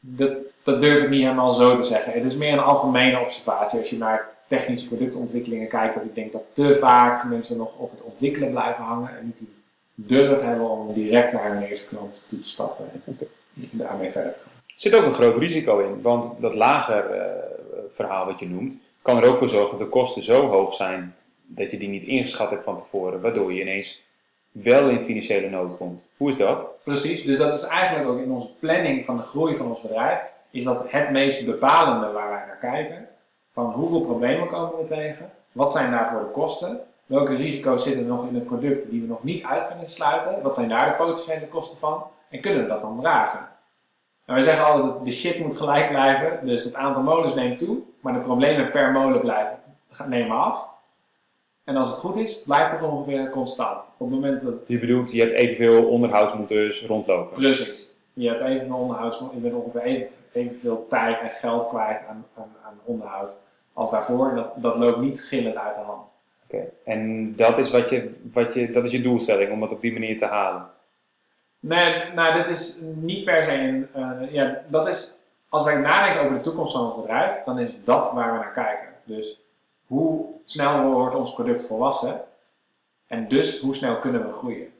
dat, dat durf ik niet helemaal zo te zeggen. Het is meer een algemene observatie als je naar technische productontwikkelingen kijkt. Dat ik denk dat te vaak mensen nog op het ontwikkelen blijven hangen en niet die durf hebben om direct naar hun eerste klant toe te stappen en daarmee verder te gaan. Er zit ook een groot risico in. Want dat lager eh, verhaal wat je noemt, kan er ook voor zorgen dat de kosten zo hoog zijn dat je die niet ingeschat hebt van tevoren. Waardoor je ineens wel in financiële nood komt. Hoe is dat? Precies, dus dat is eigenlijk ook in onze planning van de groei van ons bedrijf, is dat het meest bepalende waar wij naar kijken. Van hoeveel problemen komen we tegen? Wat zijn daarvoor de kosten? Welke risico's zitten er nog in het product die we nog niet uit kunnen sluiten? Wat zijn daar de potentiële kosten van? En kunnen we dat dan dragen? En wij zeggen altijd dat de shit moet gelijk blijven, dus het aantal molens neemt toe, maar de problemen per molen blijven, nemen af. En als het goed is, blijft het ongeveer constant. Op het moment dat Je bedoelt, je hebt evenveel onderhoudsmonteurs rondlopen. Precies. Je hebt evenveel onderhouds, je bent ongeveer even, evenveel tijd en geld kwijt aan, aan, aan onderhoud als daarvoor. En dat, dat loopt niet gillend uit de hand. Oké. En dat is, wat je, wat je, dat is je doelstelling, om dat op die manier te halen. Nee, nou, dit is niet per se een. eh, ja, dat is. Als wij nadenken over de toekomst van ons bedrijf, dan is dat waar we naar kijken. Dus hoe snel wordt ons product volwassen? En dus hoe snel kunnen we groeien?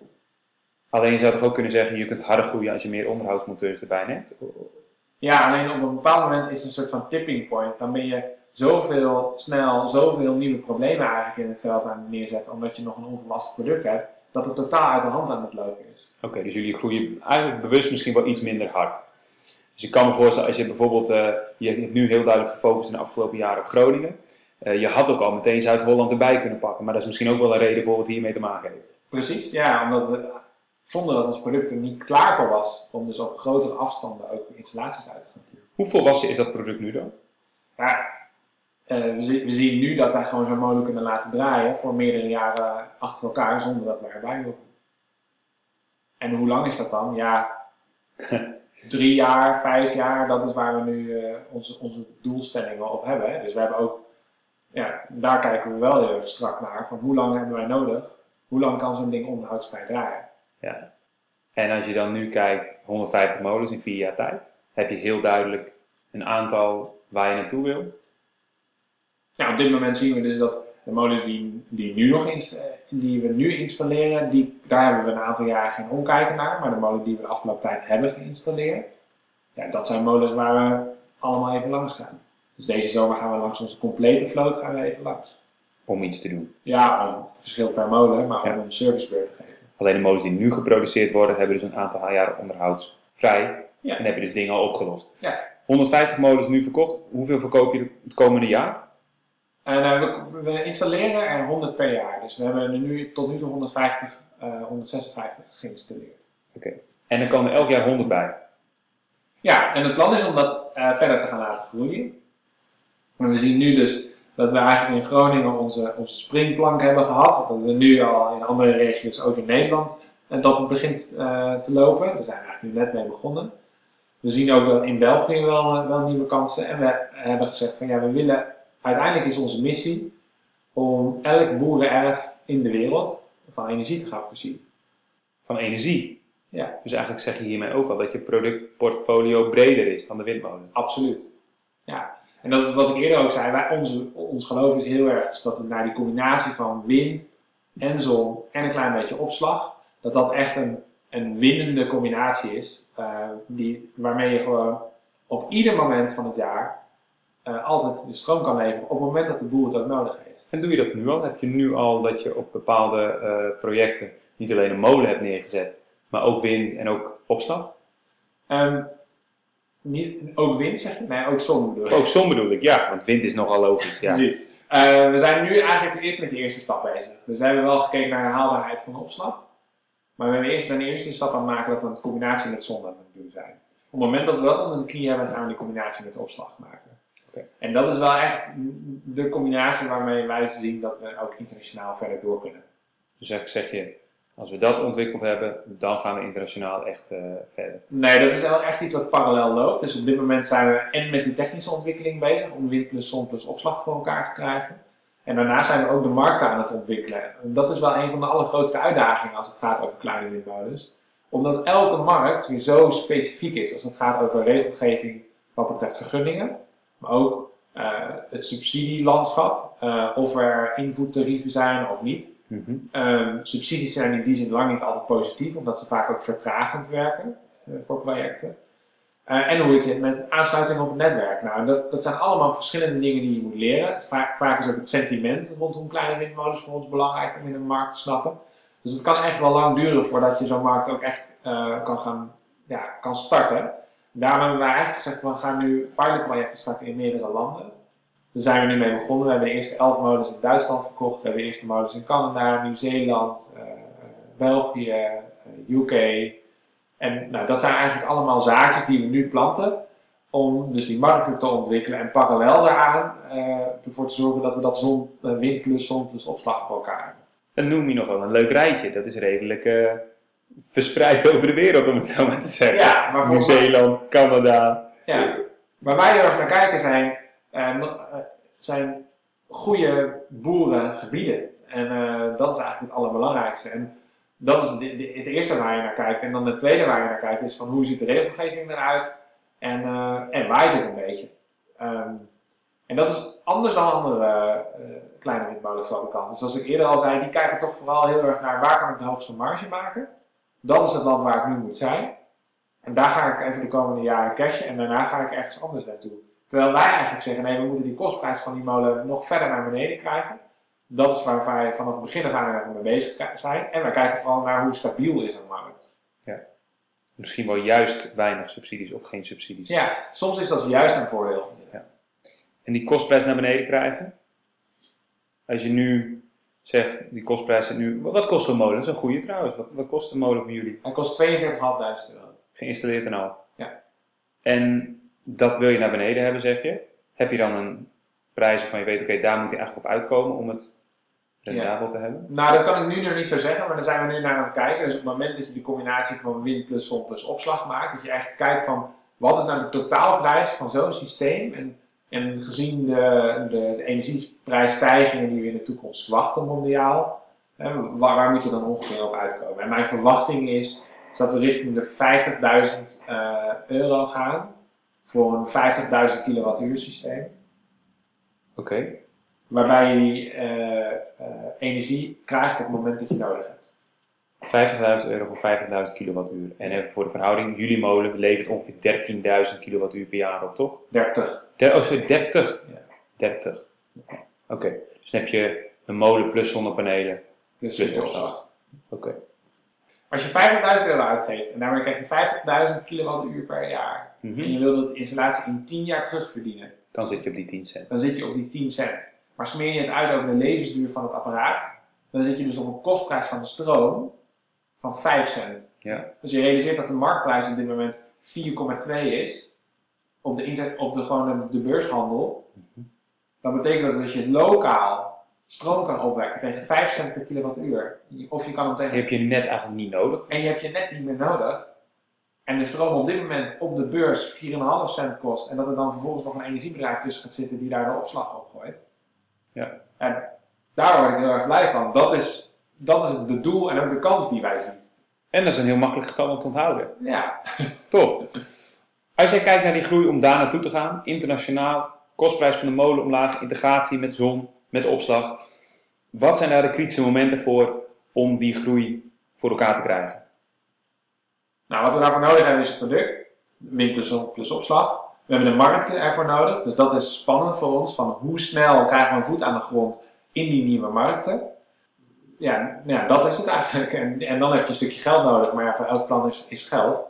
Alleen je zou toch ook kunnen zeggen, je kunt harder groeien als je meer onderhoudsmonteurs erbij neemt? Ja, alleen op een bepaald moment is het een soort van tipping point. Dan ben je zoveel snel, zoveel nieuwe problemen eigenlijk in het veld aan het neerzetten, omdat je nog een onvolwassen product hebt, dat het totaal uit de hand aan het lopen is. Oké, dus jullie groeien eigenlijk bewust misschien wel iets minder hard. Dus ik kan me voorstellen, als je bijvoorbeeld, eh, je hebt nu heel duidelijk gefocust in de afgelopen jaren op Groningen. Eh, je had ook al meteen Zuid-Holland erbij kunnen pakken, maar dat is misschien ook wel een reden voor wat hiermee te maken heeft. Precies, ja, omdat we vonden dat ons product er niet klaar voor was om dus op grotere afstanden ook installaties uit te gaan. Hoe volwassen is dat product nu dan? Ja, eh, we, zi- we zien nu dat wij gewoon zo'n molen kunnen laten draaien voor meerdere jaren achter elkaar zonder dat we erbij hoeven. En hoe lang is dat dan? Ja, drie jaar, vijf jaar, dat is waar we nu eh, onze, onze doelstellingen op hebben. Hè. Dus we hebben ook, ja, daar kijken we wel heel erg strak naar, van hoe lang hebben wij nodig hoe lang kan zo'n ding onderhoudsvrij draaien? Ja. En als je dan nu kijkt, 150 molens in vier jaar tijd, heb je heel duidelijk een aantal waar je naartoe wil. Nou, op dit moment zien we dus dat de molens die, die, nu nog die we nu installeren, die, daar hebben we een aantal jaar geen omkijken naar. Maar de molens die we de afgelopen tijd hebben geïnstalleerd, ja, dat zijn molens waar we allemaal even langs gaan. Dus deze zomer gaan we langs onze complete vloot gaan we even langs. om iets te doen. Ja, om verschil per molen, maar Ja. om een servicebeurt te geven. Alleen de molens die nu geproduceerd worden, hebben dus een aantal jaren onderhoudsvrij. Ja. En heb je dus dingen al opgelost. Ja. 150 molens nu verkocht. Hoeveel verkoop je het komende jaar? En eh, we, we installeren er 100 per jaar. Dus we hebben er nu tot nu toe 150, eh 156 geïnstalleerd. En dan komen er elk jaar 100 bij. Ja, en het plan is om dat eh, verder te gaan laten groeien. En we zien nu dus dat we eigenlijk in Groningen onze, onze springplank hebben gehad. Dat we nu al in andere regio's, ook in Nederland, en dat het begint eh, te lopen. Daar zijn we eigenlijk nu net mee begonnen. We zien ook dat in België wel, eh, wel nieuwe kansen. En we hebben gezegd van ja, we willen, uiteindelijk is onze missie om elk boerenerf in de wereld van energie te gaan voorzien. Van energie. Ja. Dus eigenlijk zeg je hiermee ook al dat je productportfolio breder is dan de windmolen. Absoluut. Ja. En dat is wat ik eerder ook zei. Wij, onze, ons geloof is heel erg dus dat we naar die combinatie van wind en zon en een klein beetje opslag, dat dat echt een, een winnende combinatie is. eh, die, waarmee je gewoon op ieder moment van het jaar eh, altijd de stroom kan leveren op het moment dat de boer het ook nodig heeft. En doe je dat nu al? Heb je nu al dat je op bepaalde eh, projecten niet alleen een molen hebt neergezet, maar ook wind en ook opslag? Ehm, niet, ook wind zeg je? Nee, ook zon bedoel ik. Ook zon bedoel ik, ja, want wind is nogal logisch. Ja. Precies. Eh, we zijn nu eigenlijk eerst met de eerste stap bezig. Dus we hebben wel gekeken naar de haalbaarheid van de opslag. Maar we hebben eerst, een stap aan het maken dat we een combinatie met zon aan het doen zijn. Op het moment dat we dat onder de knie hebben, gaan we die combinatie met de opslag maken. En dat is wel echt de combinatie waarmee wij zien dat we ook internationaal verder door kunnen. Dus eigenlijk zeg je, als we dat ontwikkeld hebben, dan gaan we internationaal echt eh, verder. Nee, dat is wel echt iets wat parallel loopt. Dus op dit moment zijn we en met die technische ontwikkeling bezig om wind plus zon plus opslag voor elkaar te krijgen. En daarnaast zijn we ook de markten aan het ontwikkelen. En dat is wel een van de allergrootste uitdagingen als het gaat over kleine windmolens. Omdat elke markt weer zo specifiek is als het gaat over regelgeving wat betreft vergunningen. Maar ook eh, het subsidielandschap, eh, of er invoertarieven zijn of niet. Ehm, subsidies zijn in die zin lang niet altijd positief, omdat ze vaak ook vertragend werken eh, voor projecten. En hoe het zit met aansluiting op het netwerk. Nou, dat, dat zijn allemaal verschillende dingen die je moet leren. Vaak, vaak is ook het sentiment rondom kleine windmolens voor ons belangrijk om in een markt te snappen. Dus het kan echt wel lang duren voordat je zo'n markt ook echt kan gaan ja, kan starten. Daarom hebben wij eigenlijk gezegd, we gaan nu pilotprojecten starten in meerdere landen. Daar zijn we nu mee begonnen. We hebben de eerste elf molens in Duitsland verkocht. We hebben de eerste molens in Canada, Nieuw-Zeeland, eh, België, eh, UK. En nou, dat zijn eigenlijk allemaal zaadjes die we nu planten. Om dus die markten te ontwikkelen en parallel daaraan eh, ervoor te zorgen dat we dat zon, wind plus zon plus opslag voor elkaar hebben. Dan noem je nog wel een leuk rijtje. Dat is redelijk verspreid over de wereld, om het zo maar te zeggen. Ja, maar voor Nieuw-Zeeland, Canada. Ja. Waar wij heel erg naar kijken zijn, eh, eh, zijn goede boerengebieden. En eh, dat is eigenlijk het allerbelangrijkste. En dat is de- de- het eerste waar je naar kijkt. En dan het tweede waar je naar kijkt is van hoe ziet de regelgeving eruit en, eh, en waait het een beetje. Ehm, en dat is anders dan andere kleine windmolenfabrikanten. Zoals ik eerder al zei, die kijken toch vooral heel erg naar waar kan ik de hoogste marge maken. Dat is het land waar ik nu moet zijn. En daar ga ik even de komende jaren cashen en daarna ga ik ergens anders naartoe. Terwijl wij eigenlijk zeggen, nee, we moeten die kostprijs van die molen nog verder naar beneden krijgen. Dat is waar wij vanaf het begin af aan mee bezig zijn. En wij kijken vooral naar hoe stabiel is een markt. Misschien wel juist weinig subsidies of geen subsidies. Ja, soms is dat juist een voordeel. En die kostprijs naar beneden krijgen. Als je nu zegt, die kostprijs zit nu... Wat kost een molen? Dat is een goede trouwens. Wat, wat kost een molen voor jullie? Hij kost 42.500 euro. Geïnstalleerd en al. Ja. En dat wil je naar beneden hebben, zeg je. Heb je dan een prijs waarvan je weet, oké, daar moet je eigenlijk op uitkomen om het rendabel te hebben? Nou, dat kan ik nu nog niet zo zeggen, maar daar zijn we nu naar aan het kijken. Dus op het moment dat je die combinatie van wind plus zon plus opslag maakt, dat je echt kijkt van wat is nou de totaalprijs van zo'n systeem. En, en gezien de, de, de energieprijsstijgingen die we in de toekomst verwachten mondiaal, Hè, waar, waar moet je dan ongeveer op uitkomen? En mijn verwachting is, is dat we richting de 50.000 eh, euro gaan voor een 50.000 kilowattuur systeem. Oké. Waarbij je die eh, eh, energie krijgt op het moment dat je nodig hebt. 50.000 euro voor 50.000 kilowattuur. En even voor de verhouding, jullie molen levert ongeveer 13.000 kilowattuur per jaar op, toch? 30. Der, oh, sorry, 30. Ja. 30. Oké. Dus dan heb je een molen plus zonnepanelen. Plus opslag. opslag. Oké. Als je 50.000 euro uitgeeft en daarmee krijg je 50.000 kilowattuur per jaar. Mhm. En je wil dat installatie in 10 jaar terugverdienen. Dan zit je op die 10 cent. dan zit je op die 10 cent. Maar smeer je het uit over de levensduur van het apparaat, dan zit je dus op een kostprijs van de stroom van 5 cent. Ja. Dus je realiseert dat de marktprijs op dit moment 4,2 is op de, inter, op de, gewoon de, de beurshandel. Dan betekent dat als je lokaal stroom kan opwekken tegen 5 cent per kilowattuur, of je kan hem tegen heb je net eigenlijk niet nodig. en je hebt je net niet meer nodig. En de stroom op dit moment op de beurs 4,5 cent kost. En dat er dan vervolgens nog een energiebedrijf tussen gaat zitten die daar de opslag op gooit. Ja. En daar word ik heel erg blij van. Dat is, dat is het doel en ook de kans die wij zien. En dat is een heel makkelijk getal om te onthouden. Ja, Tof. Als jij kijkt naar die groei om daar naartoe te gaan, internationaal, kostprijs van de molen omlaag, integratie met zon, met opslag. Wat zijn daar de kritische momenten voor om die groei voor elkaar te krijgen? nou wat we daarvoor nodig hebben is een product. Min plus, plus opslag. We hebben de markten ervoor nodig. Dus dat is spannend voor ons. Van hoe snel krijgen we een voet aan de grond in die nieuwe markten. Ja, nou ja dat is het eigenlijk. En, en dan heb je een stukje geld nodig. Maar ja, voor elk plan is, geld.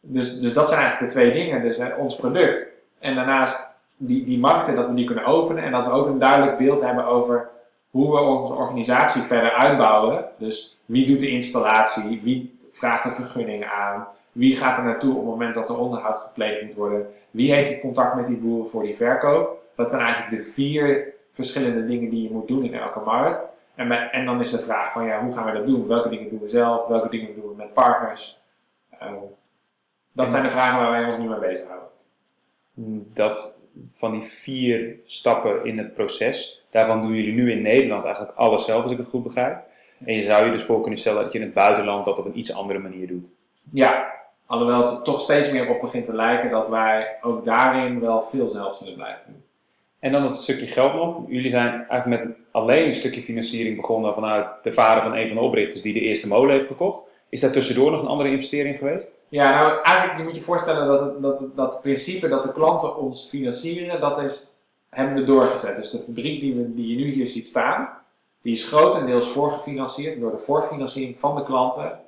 Dus, dus dat zijn eigenlijk de twee dingen. Dus hè, ons product. En daarnaast die, die markten, dat we die kunnen openen. En dat we ook een duidelijk beeld hebben over hoe we onze organisatie verder uitbouwen. Dus wie doet de installatie? Wie vraagt een vergunning aan? Wie gaat er naartoe op het moment dat er onderhoud gepleegd moet worden? Wie heeft het contact met die boeren voor die verkoop? Dat zijn eigenlijk de vier verschillende dingen die je moet doen in elke markt. En, met- en dan is de vraag van ja, hoe gaan we dat doen? Welke dingen doen we zelf? Welke dingen doen we met partners? Ehm, dat zijn de vragen waar wij ons nu mee bezighouden. Dat van die vier stappen in het proces, daarvan doen jullie nu in Nederland eigenlijk alles zelf, als ik het goed begrijp. En je zou je dus voor kunnen stellen dat je in het buitenland dat op een iets andere manier doet. Ja, alhoewel het er toch steeds meer op begint te lijken dat wij ook daarin wel veel zelf zullen blijven doen. En dan het stukje geld nog. Jullie zijn eigenlijk met een- alleen een stukje financiering begonnen vanuit de vader van een van de oprichters die de eerste molen heeft gekocht. Is daar tussendoor nog een andere investering geweest? Ja, nou eigenlijk je moet je voorstellen dat het, dat, dat principe dat de klanten ons financieren, dat is, hebben we doorgezet. Dus de fabriek die, we, die je nu hier ziet staan, die is grotendeels voorgefinancierd door de voorfinanciering van de klanten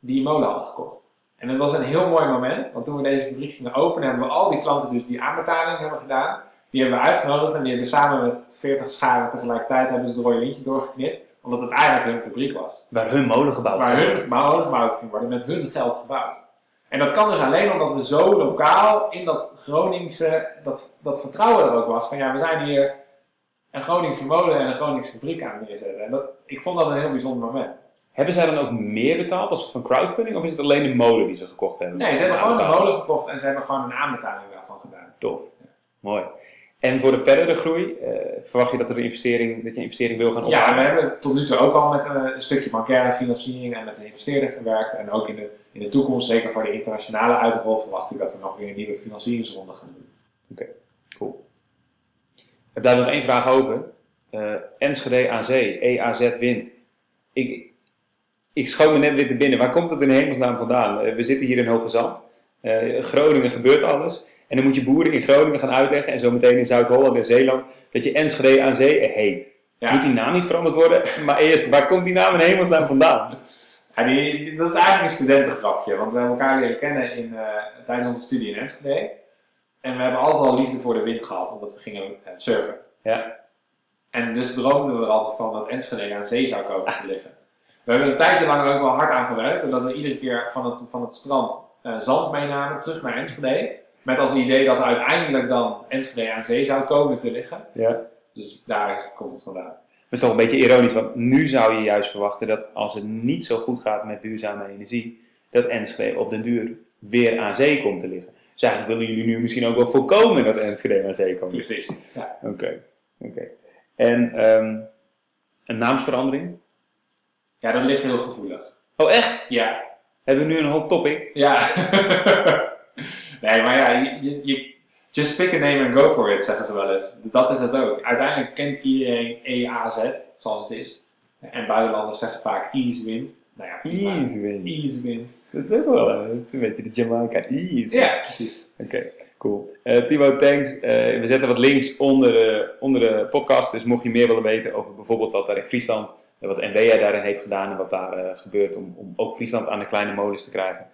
die molen hadden gekocht. En het was een heel mooi moment, want toen we deze fabriek gingen openen, hebben we al die klanten dus die aanbetaling hebben gedaan, die hebben we uitgenodigd en die hebben samen met 40 scharen tegelijkertijd hebben ze het rode lintje doorgeknipt, omdat het eigenlijk hun fabriek was. Waar hun molen gebouwd Waar hun gebouw gebouwd ging worden, met hun geld gebouwd. En dat kan dus alleen omdat we zo lokaal in dat Groningse, dat, dat vertrouwen er ook was. Van ja, we zijn hier een Groningse molen en een Groningse fabriek aan het neerzetten. En dat, ik vond dat een heel bijzonder moment. Hebben zij dan ook meer betaald als soort van crowdfunding? Of is het alleen de molen die ze gekocht hebben? Nee, ze hebben gewoon de molen gekocht en ze hebben gewoon een aanbetaling daarvan gedaan. Tof. Mooi. En voor de verdere groei, eh, verwacht je dat, er een investering, dat je investering wil gaan Ja, opnemen? we hebben tot nu toe ook al met eh, een stukje bankaire financiering en met een investeerder gewerkt. En ook in de, in de toekomst, zeker voor de internationale uitrol, verwacht ik dat we nog weer een nieuwe financieringsronde gaan doen. Cool. Ik heb daar nog één vraag over. Eh, Enschede aan zee, EAZ wind. Ik, ik schoot me net weer te binnen. Waar komt dat in hemelsnaam vandaan? We zitten hier in Hoge Zand. Groningen gebeurt alles. En dan moet je boeren in Groningen gaan uitleggen en zo meteen in Zuid-Holland en Zeeland dat je Enschede aan zee heet. Ja. Moet die naam niet veranderd worden? Maar eerst, waar komt die naam in hemelsnaam vandaan? Ja, die, die- dat is eigenlijk een studentengrapje, want we hebben elkaar leren kennen in, eh, tijdens onze studie in Enschede. En we hebben altijd al liefde voor de wind gehad, omdat we gingen eh, surfen. Ja. En dus droomden we er altijd van dat Enschede aan zee zou komen te liggen. We hebben er een tijdje lang ook wel hard aan gewerkt, en dat we iedere keer van het, van het strand eh, zand meenamen terug naar Enschede. Met als idee dat uiteindelijk dan Enschede aan zee zou komen te liggen. ja. Dus daar is- komt het vandaan. Dat is toch een beetje ironisch, want nu zou je juist verwachten dat als het niet zo goed gaat met duurzame energie, dat Enschede op den duur weer aan zee komt te liggen. Dus eigenlijk willen jullie nu misschien ook wel voorkomen dat Enschede aan zee komt. Precies. Ja. Oké, oké. En ehm, een naamsverandering? Ja, dat ligt heel gevoelig. Oh, echt? Ja. Hebben we nu een hot topic? Ja. nee, maar ja, je, je, just pick a name and go for it, zeggen ze wel eens. Dat is het ook. Uiteindelijk kent iedereen EAZ, zoals het is. En buitenlanders zeggen vaak Easewind. Nou ja. Easewind. Easewind. Dat is ook wel dat is een beetje de Jamaica Ease. Ja, precies. Oké, cool. Eh, Timo, thanks. Eh, we zetten wat links onder de, onder de podcast. Dus mocht je meer willen weten over bijvoorbeeld wat daar in Friesland, eh, wat NWA daarin heeft gedaan en wat daar gebeurt om, om ook Friesland aan de kleine molens te krijgen.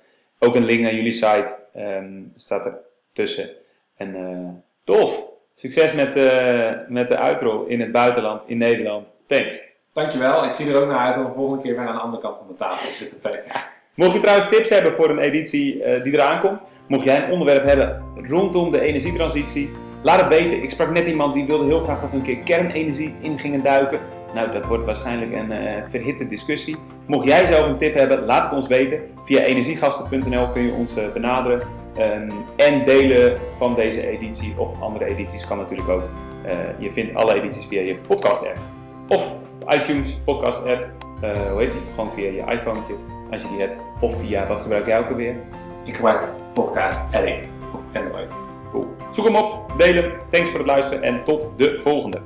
Ook een link naar jullie site ehm, staat er tussen. En eh, tof! Succes met, eh, met de uitrol in het buitenland, in Nederland. Thanks. Dankjewel. Ik zie er ook naar uit om de volgende keer weer aan de andere kant van de tafel te zitten, Peter. Mocht je trouwens tips hebben voor een editie eh, die eraan komt, mocht jij een onderwerp hebben rondom de energietransitie, laat het weten. Ik sprak net iemand die wilde heel graag dat we een keer kernenergie in gingen duiken. Nou, dat wordt waarschijnlijk een eh, verhitte discussie. Mocht jij zelf een tip hebben, laat het ons weten. Via energiegasten.nl kun je ons eh, benaderen. Ehm, en delen van deze editie of andere edities kan natuurlijk ook. Eh, je vindt alle edities via je podcast app. Of iTunes podcast app. Eh, hoe heet die? Gewoon via je iPhone als je die hebt. Of via, wat gebruik jij ook alweer? Ik gebruik podcast Addict op Android. Cool. Zoek hem op, deel hem. Thanks voor het luisteren en tot de volgende.